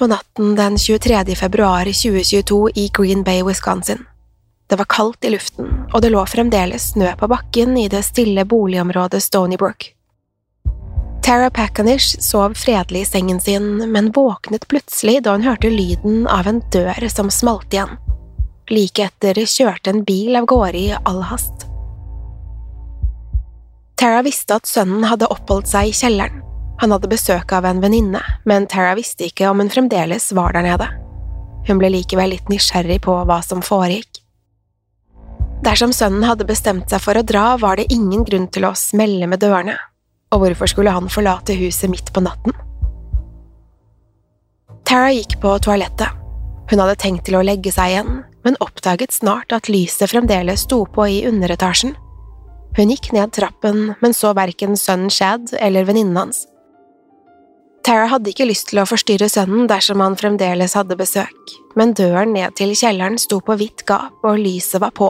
På natten den 23. februar 2022 i Green Bay, Wisconsin. Det var kaldt i luften, og det lå fremdeles snø på bakken i det stille boligområdet Stony Brook. Tara Packanish sov fredelig i sengen sin, men våknet plutselig da hun hørte lyden av en dør som smalt igjen. Like etter kjørte en bil av gårde i all hast. Tara visste at sønnen hadde oppholdt seg i kjelleren. Han hadde besøk av en venninne, men Tara visste ikke om hun fremdeles var der nede. Hun ble likevel litt nysgjerrig på hva som foregikk. Dersom sønnen hadde bestemt seg for å dra, var det ingen grunn til å smelle med dørene, og hvorfor skulle han forlate huset midt på natten? Tara gikk på toalettet. Hun hadde tenkt til å legge seg igjen, men oppdaget snart at lyset fremdeles sto på i underetasjen. Hun gikk ned trappen, men så verken sønnen Shad eller venninnen hans. Tara hadde ikke lyst til å forstyrre sønnen dersom han fremdeles hadde besøk, men døren ned til kjelleren sto på vidt gap, og lyset var på.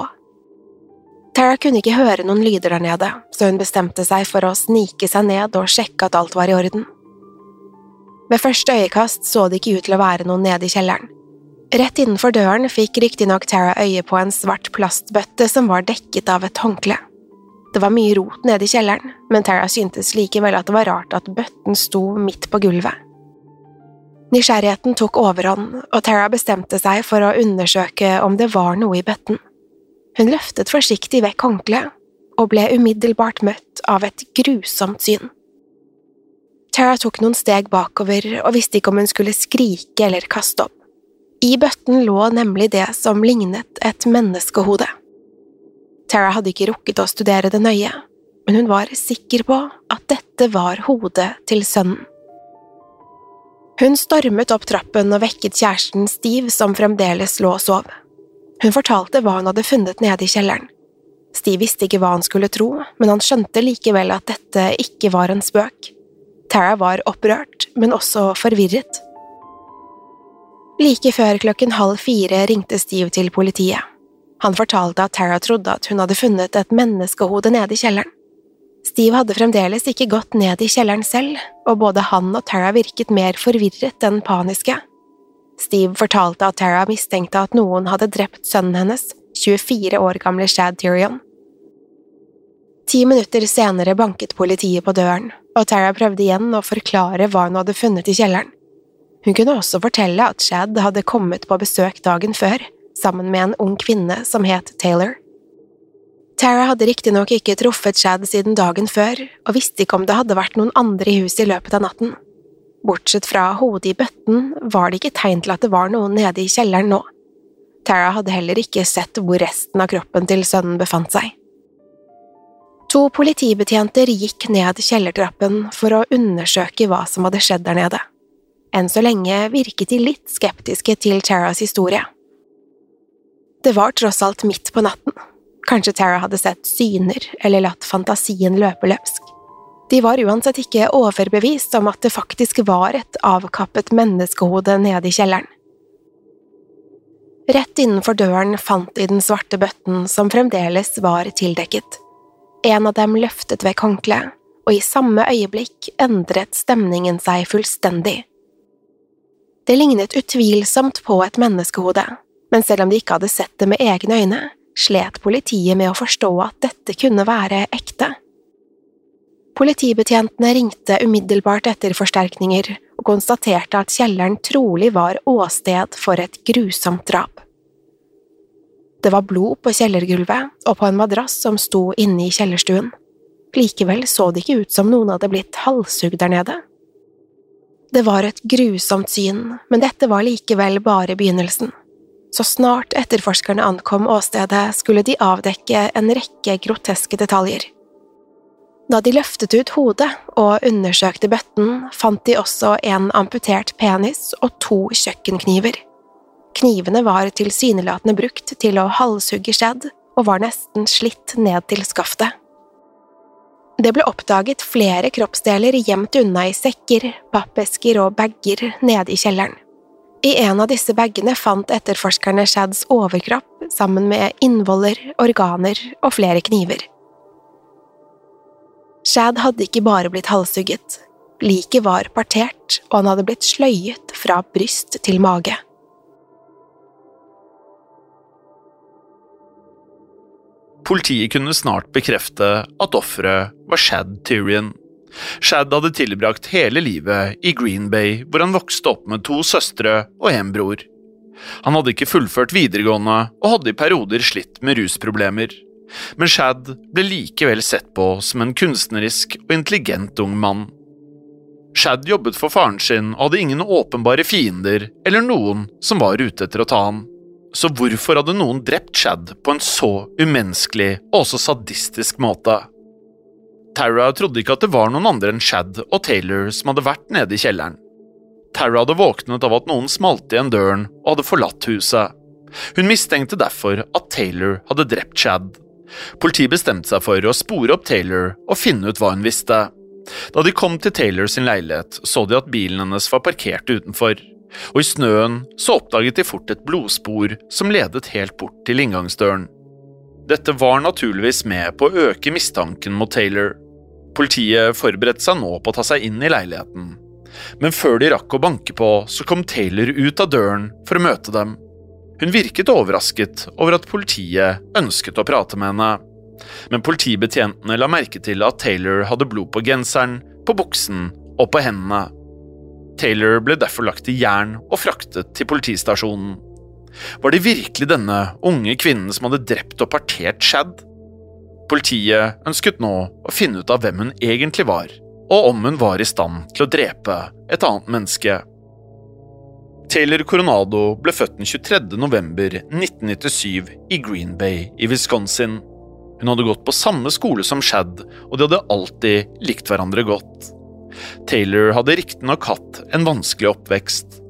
Tara kunne ikke høre noen lyder der nede, så hun bestemte seg for å snike seg ned og sjekke at alt var i orden. Ved første øyekast så det ikke ut til å være noen nede i kjelleren. Rett innenfor døren fikk riktignok Tara øye på en svart plastbøtte som var dekket av et håndkle. Det var mye rot nede i kjelleren, men Tara syntes likevel at det var rart at bøtten sto midt på gulvet. Nysgjerrigheten tok overhånd, og Tara bestemte seg for å undersøke om det var noe i bøtten. Hun løftet forsiktig vekk håndkleet, og ble umiddelbart møtt av et grusomt syn. Tara tok noen steg bakover og visste ikke om hun skulle skrike eller kaste opp. I bøtten lå nemlig det som lignet et menneskehode. Tara hadde ikke rukket å studere det nøye, men hun var sikker på at dette var hodet til sønnen. Hun stormet opp trappen og vekket kjæresten Steve, som fremdeles lå og sov. Hun fortalte hva hun hadde funnet nede i kjelleren. Steve visste ikke hva han skulle tro, men han skjønte likevel at dette ikke var en spøk. Tara var opprørt, men også forvirret. Like før klokken halv fire ringte Steve til politiet. Han fortalte at Tara trodde at hun hadde funnet et menneskehode nede i kjelleren. Steve hadde fremdeles ikke gått ned i kjelleren selv, og både han og Tara virket mer forvirret enn paniske. Steve fortalte at Tara mistenkte at noen hadde drept sønnen hennes, 24 år gamle Shad Tyrion. Ti minutter senere banket politiet på døren, og Tara prøvde igjen å forklare hva hun hadde funnet i kjelleren. Hun kunne også fortelle at Shad hadde kommet på besøk dagen før, sammen med en ung kvinne som het Taylor. Tara hadde riktignok ikke truffet Chad siden dagen før, og visste ikke om det hadde vært noen andre i huset i løpet av natten. Bortsett fra hodet i bøtten var det ikke tegn til at det var noen nede i kjelleren nå. Tara hadde heller ikke sett hvor resten av kroppen til sønnen befant seg. To politibetjenter gikk ned kjellertrappen for å undersøke hva som hadde skjedd der nede. Enn så lenge virket de litt skeptiske til Taras historie. Det var tross alt midt på natten. Kanskje Tara hadde sett syner eller latt fantasien løpe løpsk. De var uansett ikke overbevist om at det faktisk var et avkappet menneskehode nede i kjelleren. Rett innenfor døren fant de den svarte bøtten som fremdeles var tildekket. En av dem løftet vekk håndkleet, og i samme øyeblikk endret stemningen seg fullstendig. Det lignet utvilsomt på et menneskehode, men selv om de ikke hadde sett det med egne øyne, slet politiet med å forstå at dette kunne være ekte. Politibetjentene ringte umiddelbart etter forsterkninger og konstaterte at kjelleren trolig var åsted for et grusomt drap. Det var blod på kjellergulvet og på en madrass som sto inne i kjellerstuen. Likevel så det ikke ut som noen hadde blitt halshugd der nede. Det var et grusomt syn, men dette var likevel bare begynnelsen. Så snart etterforskerne ankom åstedet, skulle de avdekke en rekke groteske detaljer. Da de løftet ut hodet og undersøkte bøtten, fant de også en amputert penis og to kjøkkenkniver. Knivene var tilsynelatende brukt til å halshugge skjedd og var nesten slitt ned til skaftet. Det ble oppdaget flere kroppsdeler gjemt unna i sekker, pappesker og bager nede i kjelleren. I en av disse bagene fant etterforskerne Shads overkropp sammen med innvoller, organer og flere kniver. Shad hadde ikke bare blitt halshugget, liket var partert, og han hadde blitt sløyet fra bryst til mage. Politiet kunne snart bekrefte at offeret var Shad Tyrion. Shad hadde tilbrakt hele livet i Green Bay, hvor han vokste opp med to søstre og en bror. Han hadde ikke fullført videregående og hadde i perioder slitt med rusproblemer men Shad ble likevel sett på som en kunstnerisk og intelligent ung mann. Shad jobbet for faren sin og hadde ingen åpenbare fiender eller noen som var ute etter å ta han. Så hvorfor hadde noen drept Shad på en så umenneskelig og også sadistisk måte? Tara trodde ikke at det var noen andre enn Shad og Taylor som hadde vært nede i kjelleren. Tara hadde våknet av at noen smalt igjen døren og hadde forlatt huset. Hun mistenkte derfor at Taylor hadde drept Shad. Politiet bestemte seg for å spore opp Taylor og finne ut hva hun visste. Da de kom til Taylor sin leilighet, så de at bilen hennes var parkert utenfor, og i snøen så oppdaget de fort et blodspor som ledet helt bort til inngangsdøren. Dette var naturligvis med på å øke mistanken mot Taylor. Politiet forberedte seg nå på å ta seg inn i leiligheten, men før de rakk å banke på, så kom Taylor ut av døren for å møte dem. Hun virket overrasket over at politiet ønsket å prate med henne, men politibetjentene la merke til at Taylor hadde blod på genseren, på buksen og på hendene. Taylor ble derfor lagt i jern og fraktet til politistasjonen. Var det virkelig denne unge kvinnen som hadde drept og partert Shad? Politiet ønsket nå å finne ut av hvem hun egentlig var, og om hun var i stand til å drepe et annet menneske. Taylor Coronado ble født den 23. november 1997 i Green Bay i Wisconsin. Hun hadde gått på samme skole som Shad, og de hadde alltid likt hverandre godt. Taylor hadde riktignok hatt en vanskelig oppvekst.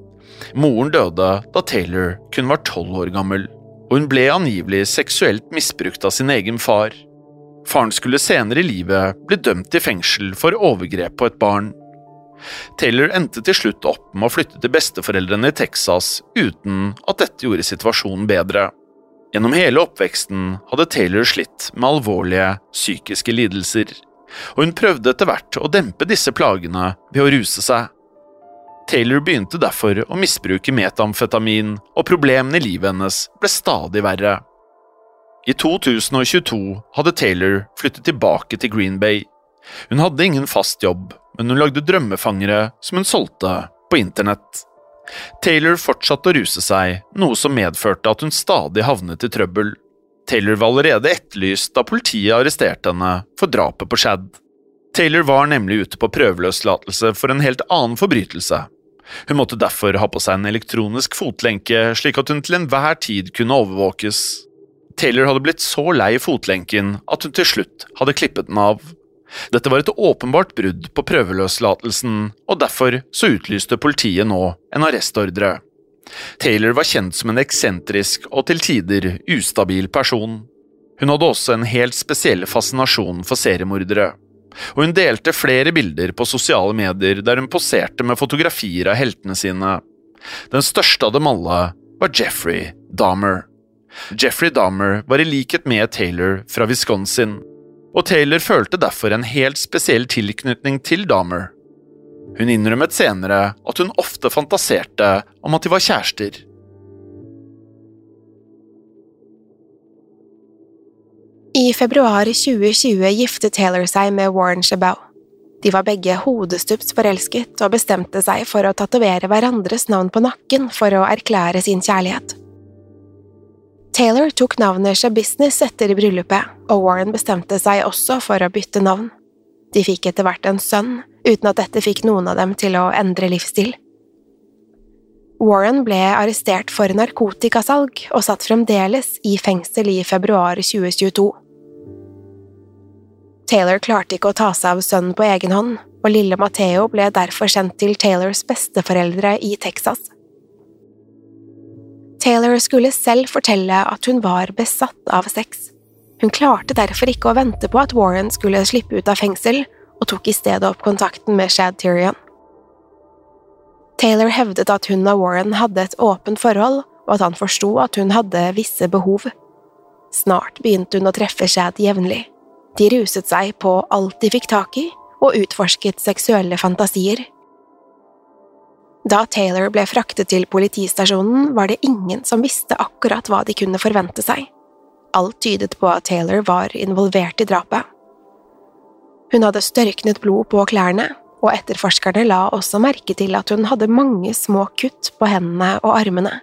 Moren døde da Taylor kun var tolv år gammel, og hun ble angivelig seksuelt misbrukt av sin egen far. Faren skulle senere i livet bli dømt til fengsel for overgrep på et barn. Taylor endte til slutt opp med å flytte til besteforeldrene i Texas uten at dette gjorde situasjonen bedre. Gjennom hele oppveksten hadde Taylor slitt med alvorlige psykiske lidelser, og hun prøvde etter hvert å dempe disse plagene ved å ruse seg. Taylor begynte derfor å misbruke metamfetamin, og problemene i livet hennes ble stadig verre. I 2022 hadde Taylor flyttet tilbake til Green Bay. Hun hadde ingen fast jobb, men hun lagde drømmefangere som hun solgte på internett. Taylor fortsatte å ruse seg, noe som medførte at hun stadig havnet i trøbbel. Taylor var allerede etterlyst da politiet arresterte henne for drapet på Shad. Taylor var nemlig ute på prøveløslatelse for en helt annen forbrytelse. Hun måtte derfor ha på seg en elektronisk fotlenke, slik at hun til enhver tid kunne overvåkes. Taylor hadde blitt så lei fotlenken at hun til slutt hadde klippet den av. Dette var et åpenbart brudd på prøveløslatelsen, og derfor så utlyste politiet nå en arrestordre. Taylor var kjent som en eksentrisk og til tider ustabil person. Hun hadde også en helt spesiell fascinasjon for seriemordere og hun delte flere bilder på sosiale medier der hun poserte med fotografier av heltene sine. Den største av dem alle var Jeffrey Dahmer. Jeffrey Dahmer var i likhet med Taylor fra Wisconsin, og Taylor følte derfor en helt spesiell tilknytning til Dahmer. Hun innrømmet senere at hun ofte fantaserte om at de var kjærester. I februar 2020 giftet Taylor seg med Warren Chabot. De var begge hodestups forelsket og bestemte seg for å tatovere hverandres navn på nakken for å erklære sin kjærlighet. Taylor tok navnet Shabusiness etter bryllupet, og Warren bestemte seg også for å bytte navn. De fikk etter hvert en sønn, uten at dette fikk noen av dem til å endre livsstil. Warren ble arrestert for narkotikasalg og satt fremdeles i fengsel i februar 2022. Taylor klarte ikke å ta seg av sønnen på egen hånd, og lille Matheo ble derfor sendt til Taylors besteforeldre i Texas. Taylor skulle selv fortelle at hun var besatt av sex. Hun klarte derfor ikke å vente på at Warren skulle slippe ut av fengsel, og tok i stedet opp kontakten med Shad Tyrion. Taylor hevdet at hun og Warren hadde et åpent forhold, og at han forsto at hun hadde visse behov. Snart begynte hun å treffe Shad jevnlig. De ruset seg på alt de fikk tak i, og utforsket seksuelle fantasier. Da Taylor ble fraktet til politistasjonen, var det ingen som visste akkurat hva de kunne forvente seg. Alt tydet på at Taylor var involvert i drapet. Hun hadde størknet blod på klærne, og etterforskerne la også merke til at hun hadde mange små kutt på hendene og armene.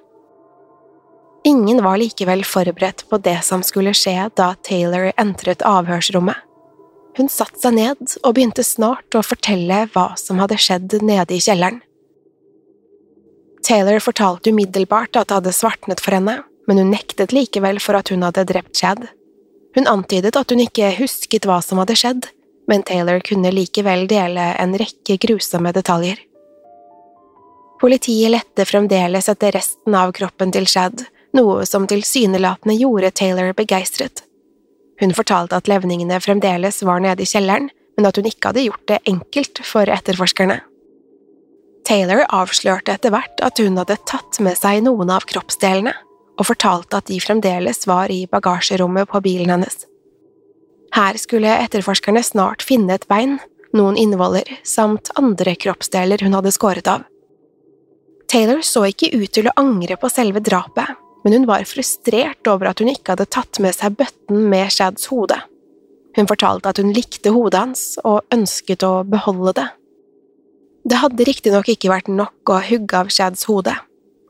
Ingen var likevel forberedt på det som skulle skje da Taylor entret avhørsrommet. Hun satte seg ned og begynte snart å fortelle hva som hadde skjedd nede i kjelleren. Taylor fortalte umiddelbart at det hadde svartnet for henne, men hun nektet likevel for at hun hadde drept Chad. Hun antydet at hun ikke husket hva som hadde skjedd, men Taylor kunne likevel dele en rekke grusomme detaljer. Politiet lette fremdeles etter resten av kroppen til Shad, noe som tilsynelatende gjorde Taylor begeistret. Hun fortalte at levningene fremdeles var nede i kjelleren, men at hun ikke hadde gjort det enkelt for etterforskerne. Taylor avslørte etter hvert at hun hadde tatt med seg noen av kroppsdelene, og fortalte at de fremdeles var i bagasjerommet på bilen hennes. Her skulle etterforskerne snart finne et bein, noen innvoller samt andre kroppsdeler hun hadde skåret av. Taylor så ikke ut til å angre på selve drapet, men hun var frustrert over at hun ikke hadde tatt med seg bøtten med Shads hode. Hun fortalte at hun likte hodet hans og ønsket å beholde det. Det hadde riktignok ikke vært nok å hugge av Shads hode.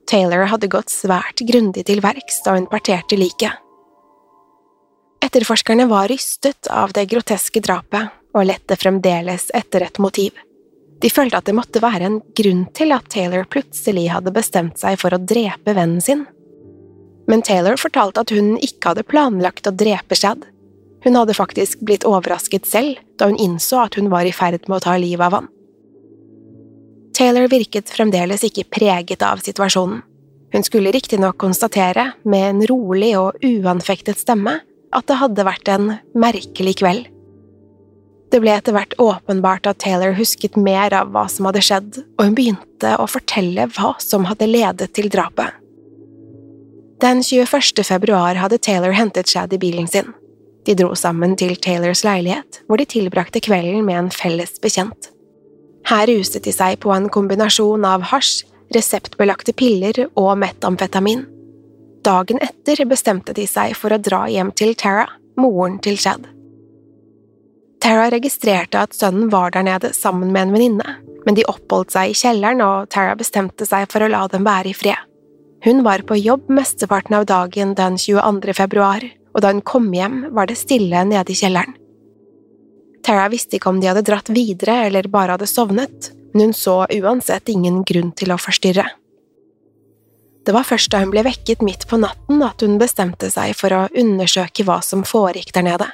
Taylor hadde gått svært grundig til verks da hun parterte liket. Etterforskerne var rystet av det groteske drapet og lette fremdeles etter et motiv. De følte at det måtte være en grunn til at Taylor plutselig hadde bestemt seg for å drepe vennen sin. Men Taylor fortalte at hun ikke hadde planlagt å drepe Shad. Hun hadde faktisk blitt overrasket selv da hun innså at hun var i ferd med å ta livet av han. Taylor virket fremdeles ikke preget av situasjonen. Hun skulle riktignok konstatere, med en rolig og uanfektet stemme, at det hadde vært en merkelig kveld. Det ble etter hvert åpenbart at Taylor husket mer av hva som hadde skjedd, og hun begynte å fortelle hva som hadde ledet til drapet. Den 21. februar hadde Taylor hentet Shad i bilen sin. De dro sammen til Taylors leilighet, hvor de tilbrakte kvelden med en felles bekjent. Her ruset de seg på en kombinasjon av hasj, reseptbelagte piller og metamfetamin. Dagen etter bestemte de seg for å dra hjem til Tara, moren til Chad. Tara registrerte at sønnen var der nede sammen med en venninne, men de oppholdt seg i kjelleren, og Tara bestemte seg for å la dem være i fred. Hun var på jobb mesteparten av dagen den 22. februar, og da hun kom hjem, var det stille nede i kjelleren. Tara visste ikke om de hadde dratt videre eller bare hadde sovnet, men hun så uansett ingen grunn til å forstyrre. Det var først da hun ble vekket midt på natten at hun bestemte seg for å undersøke hva som foregikk der nede.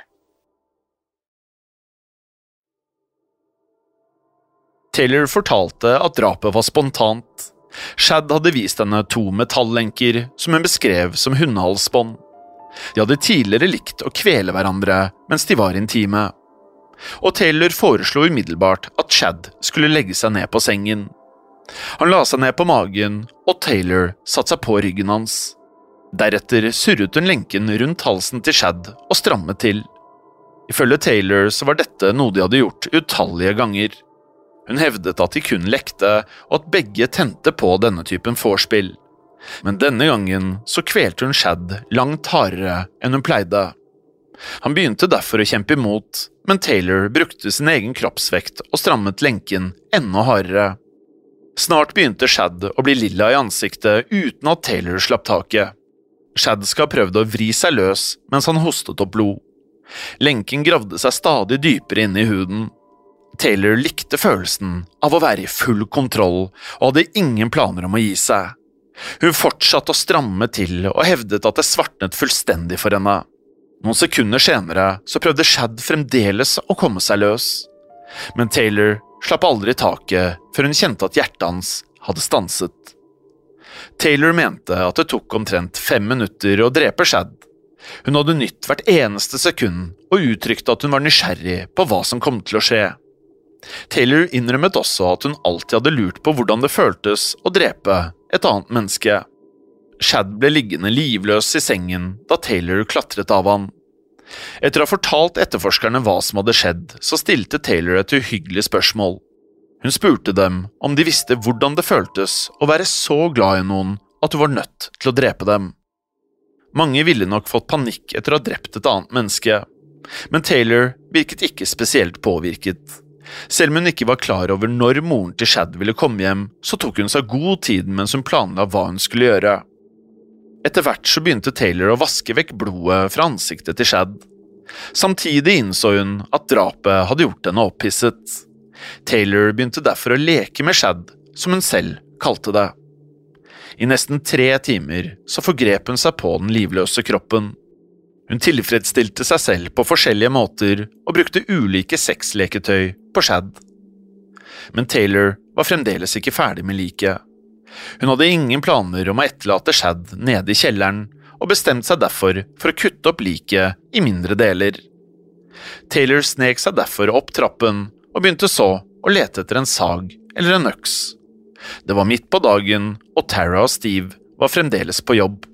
Taylor fortalte at drapet var spontant. Shad hadde vist henne to metallenker som hun beskrev som hundehalsbånd. De hadde tidligere likt å kvele hverandre mens de var intime. Og Taylor foreslo umiddelbart at Chad skulle legge seg ned på sengen. Han la seg ned på magen, og Taylor satte seg på ryggen hans. Deretter surret hun lenken rundt halsen til Chad og strammet til. Ifølge Taylor så var dette noe de hadde gjort utallige ganger. Hun hevdet at de kun lekte, og at begge tente på denne typen vorspiel. Men denne gangen så kvelte hun Shad langt hardere enn hun pleide. Han begynte derfor å kjempe imot, men Taylor brukte sin egen kroppsvekt og strammet lenken enda hardere. Snart begynte Shad å bli lilla i ansiktet uten at Taylor slapp taket. Shad skal ha prøvd å vri seg løs mens han hostet opp blod. Lenken gravde seg stadig dypere inn i huden. Taylor likte følelsen av å være i full kontroll og hadde ingen planer om å gi seg. Hun fortsatte å stramme til og hevdet at det svartnet fullstendig for henne. Noen sekunder senere så prøvde Shad fremdeles å komme seg løs, men Taylor slapp aldri taket før hun kjente at hjertet hans hadde stanset. Taylor mente at det tok omtrent fem minutter å drepe Shad. Hun hadde nytt hvert eneste sekund og uttrykte at hun var nysgjerrig på hva som kom til å skje. Taylor innrømmet også at hun alltid hadde lurt på hvordan det føltes å drepe et annet menneske. Shad ble liggende livløs i sengen da Taylor klatret av han. Etter å ha fortalt etterforskerne hva som hadde skjedd, så stilte Taylor et uhyggelig spørsmål. Hun spurte dem om de visste hvordan det føltes å være så glad i noen at du var nødt til å drepe dem. Mange ville nok fått panikk etter å ha drept et annet menneske, men Taylor virket ikke spesielt påvirket. Selv om hun ikke var klar over når moren til Shad ville komme hjem, så tok hun seg god tid mens hun planla hva hun skulle gjøre. Etter hvert så begynte Taylor å vaske vekk blodet fra ansiktet til Shad. Samtidig innså hun at drapet hadde gjort henne opphisset. Taylor begynte derfor å leke med Shad, som hun selv kalte det. I nesten tre timer så forgrep hun seg på den livløse kroppen. Hun tilfredsstilte seg selv på forskjellige måter og brukte ulike sexleketøy på Shad. Men Taylor var fremdeles ikke ferdig med liket. Hun hadde ingen planer om å etterlate Shad nede i kjelleren, og bestemte seg derfor for å kutte opp liket i mindre deler. Taylor snek seg derfor opp trappen og begynte så å lete etter en sag eller en øks. Det var midt på dagen, og Tara og Steve var fremdeles på jobb.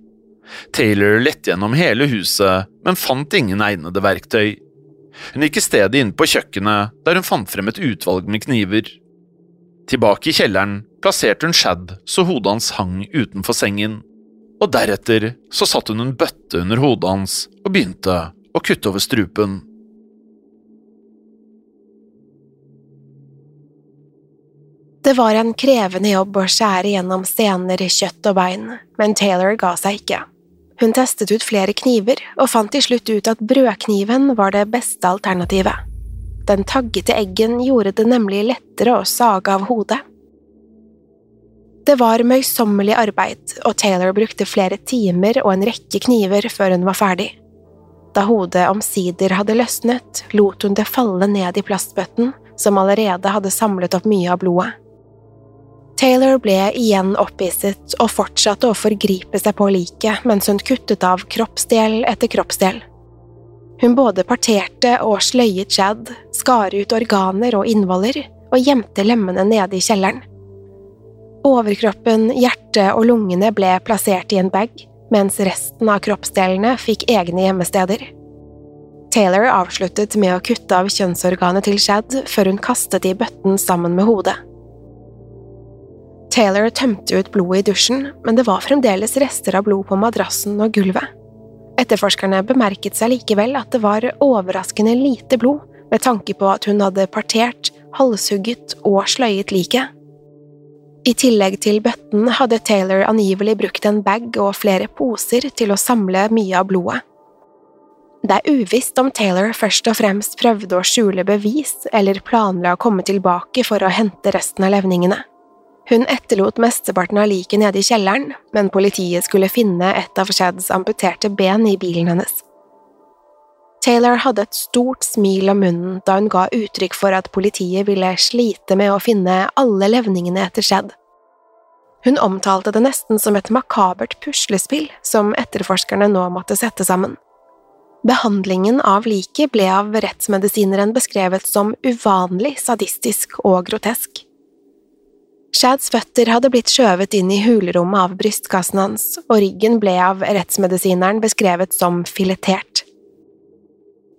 Taylor lette gjennom hele huset, men fant ingen egnede verktøy. Hun gikk i stedet inn på kjøkkenet, der hun fant frem et utvalg med kniver. Tilbake i kjelleren plasserte hun Shad så hodet hans hang utenfor sengen, og deretter så satte hun en bøtte under hodet hans og begynte å kutte over strupen. Det var en krevende jobb å skjære gjennom stener, kjøtt og bein, men Taylor ga seg ikke. Hun testet ut flere kniver, og fant til slutt ut at brødkniven var det beste alternativet. Den taggete eggen gjorde det nemlig lettere å sage av hodet. Det var møysommelig arbeid, og Taylor brukte flere timer og en rekke kniver før hun var ferdig. Da hodet omsider hadde løsnet, lot hun det falle ned i plastbøtten, som allerede hadde samlet opp mye av blodet. Taylor ble igjen opphisset og fortsatte å forgripe seg på liket mens hun kuttet av kroppsdel etter kroppsdel. Hun både parterte og sløyet Chad, skar ut organer og innvoller og gjemte lemmene nede i kjelleren. Overkroppen, hjertet og lungene ble plassert i en bag, mens resten av kroppsdelene fikk egne gjemmesteder. Taylor avsluttet med å kutte av kjønnsorganet til Shad før hun kastet i bøtten sammen med hodet. Taylor tømte ut blodet i dusjen, men det var fremdeles rester av blod på madrassen og gulvet. Etterforskerne bemerket seg likevel at det var overraskende lite blod, med tanke på at hun hadde partert, halshugget og sløyet liket. I tillegg til bøtten hadde Taylor angivelig brukt en bag og flere poser til å samle mye av blodet. Det er uvisst om Taylor først og fremst prøvde å skjule bevis eller planla å komme tilbake for å hente resten av levningene. Hun etterlot mesteparten av liket nede i kjelleren, men politiet skulle finne et av Shads amputerte ben i bilen hennes. Taylor hadde et stort smil om munnen da hun ga uttrykk for at politiet ville slite med å finne alle levningene etter Shad. Hun omtalte det nesten som et makabert puslespill som etterforskerne nå måtte sette sammen. Behandlingen av liket ble av rettsmedisineren beskrevet som uvanlig sadistisk og grotesk. Shads føtter hadde blitt skjøvet inn i hulrommet av brystkassen hans, og ryggen ble av rettsmedisineren beskrevet som filetert.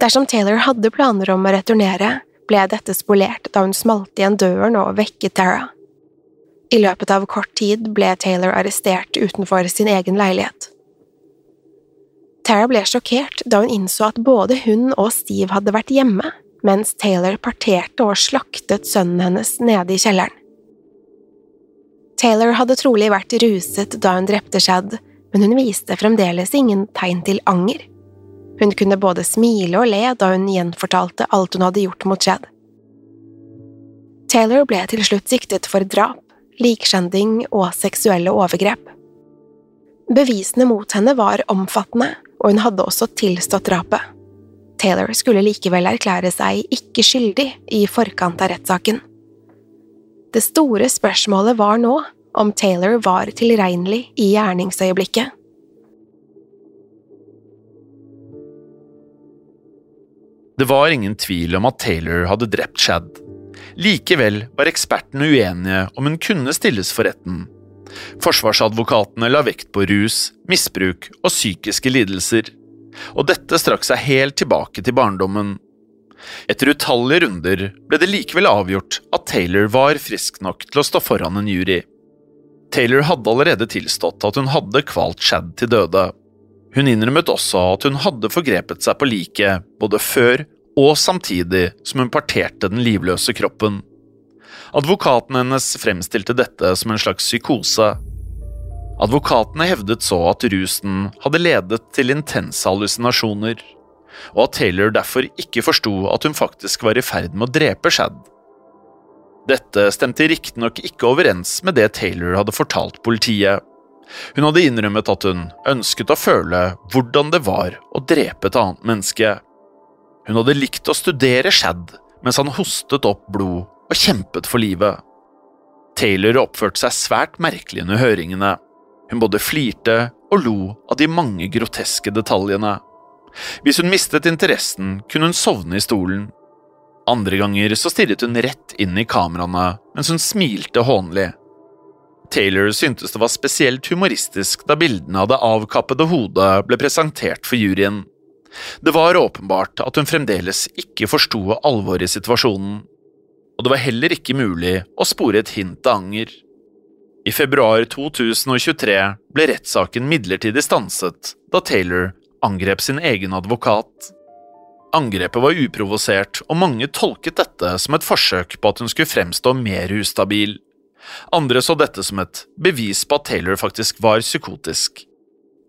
Dersom Taylor hadde planer om å returnere, ble dette spolert da hun smalt igjen døren og vekket Tara. I løpet av kort tid ble Taylor arrestert utenfor sin egen leilighet. Tara ble sjokkert da hun innså at både hun og Steve hadde vært hjemme, mens Taylor parterte og slaktet sønnen hennes nede i kjelleren. Taylor hadde trolig vært ruset da hun drepte Shad, men hun viste fremdeles ingen tegn til anger. Hun kunne både smile og le da hun gjenfortalte alt hun hadde gjort mot Chad. Taylor ble til slutt siktet for drap, likskjending og seksuelle overgrep. Bevisene mot henne var omfattende, og hun hadde også tilstått drapet. Taylor skulle likevel erklære seg ikke skyldig i forkant av rettssaken. Det store spørsmålet var nå om Taylor var tilregnelig i gjerningsøyeblikket. Det var ingen tvil om at Taylor hadde drept Chad. Likevel var ekspertene uenige om hun kunne stilles for retten. Forsvarsadvokatene la vekt på rus, misbruk og psykiske lidelser, og dette strakk seg helt tilbake til barndommen. Etter utallige runder ble det likevel avgjort at Taylor var frisk nok til å stå foran en jury. Taylor hadde allerede tilstått at hun hadde kvalt Chad til døde. Hun innrømmet også at hun hadde forgrepet seg på liket både før og samtidig som hun parterte den livløse kroppen. Advokaten hennes fremstilte dette som en slags psykose. Advokatene hevdet så at rusen hadde ledet til intense hallusinasjoner og at Taylor derfor ikke forsto at hun faktisk var i ferd med å drepe Shad. Dette stemte riktignok ikke overens med det Taylor hadde fortalt politiet. Hun hadde innrømmet at hun ønsket å føle hvordan det var å drepe et annet menneske. Hun hadde likt å studere Shad mens han hostet opp blod og kjempet for livet. Taylor oppførte seg svært merkelig under høringene. Hun både flirte og lo av de mange groteske detaljene. Hvis hun mistet interessen, kunne hun sovne i stolen. Andre ganger så stirret hun rett inn i kameraene mens hun smilte hånlig. Taylor syntes det var spesielt humoristisk da bildene av det avkappede hodet ble presentert for juryen. Det var åpenbart at hun fremdeles ikke forsto alvoret i situasjonen, og det var heller ikke mulig å spore et hint av anger. I februar 2023 ble rettssaken midlertidig stanset da Taylor angrep sin egen advokat. Angrepet var uprovosert, og mange tolket dette som et forsøk på at hun skulle fremstå mer ustabil. Andre så dette som et bevis på at Taylor faktisk var psykotisk.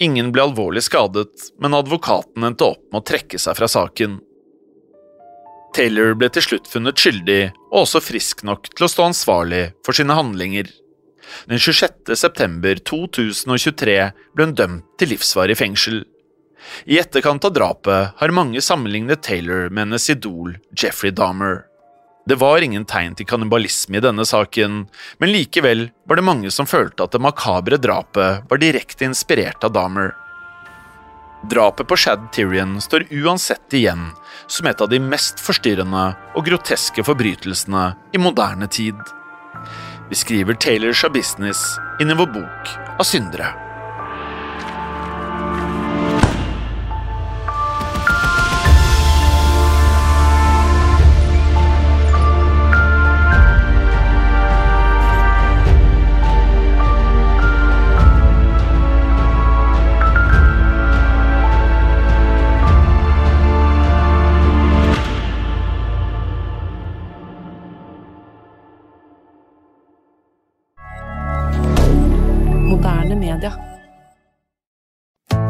Ingen ble alvorlig skadet, men advokaten endte opp med å trekke seg fra saken. Taylor ble til slutt funnet skyldig, og også frisk nok til å stå ansvarlig for sine handlinger. Den 26. september 2023 ble hun dømt til livsvarig fengsel. I etterkant av drapet har mange sammenlignet Taylor med hennes idol Jeffrey Dahmer. Det var ingen tegn til kannibalisme i denne saken, men likevel var det mange som følte at det makabre drapet var direkte inspirert av Dahmer. Drapet på Shad Tyrion står uansett igjen som et av de mest forstyrrende og groteske forbrytelsene i moderne tid. Vi skriver business inn i vår bok av syndere.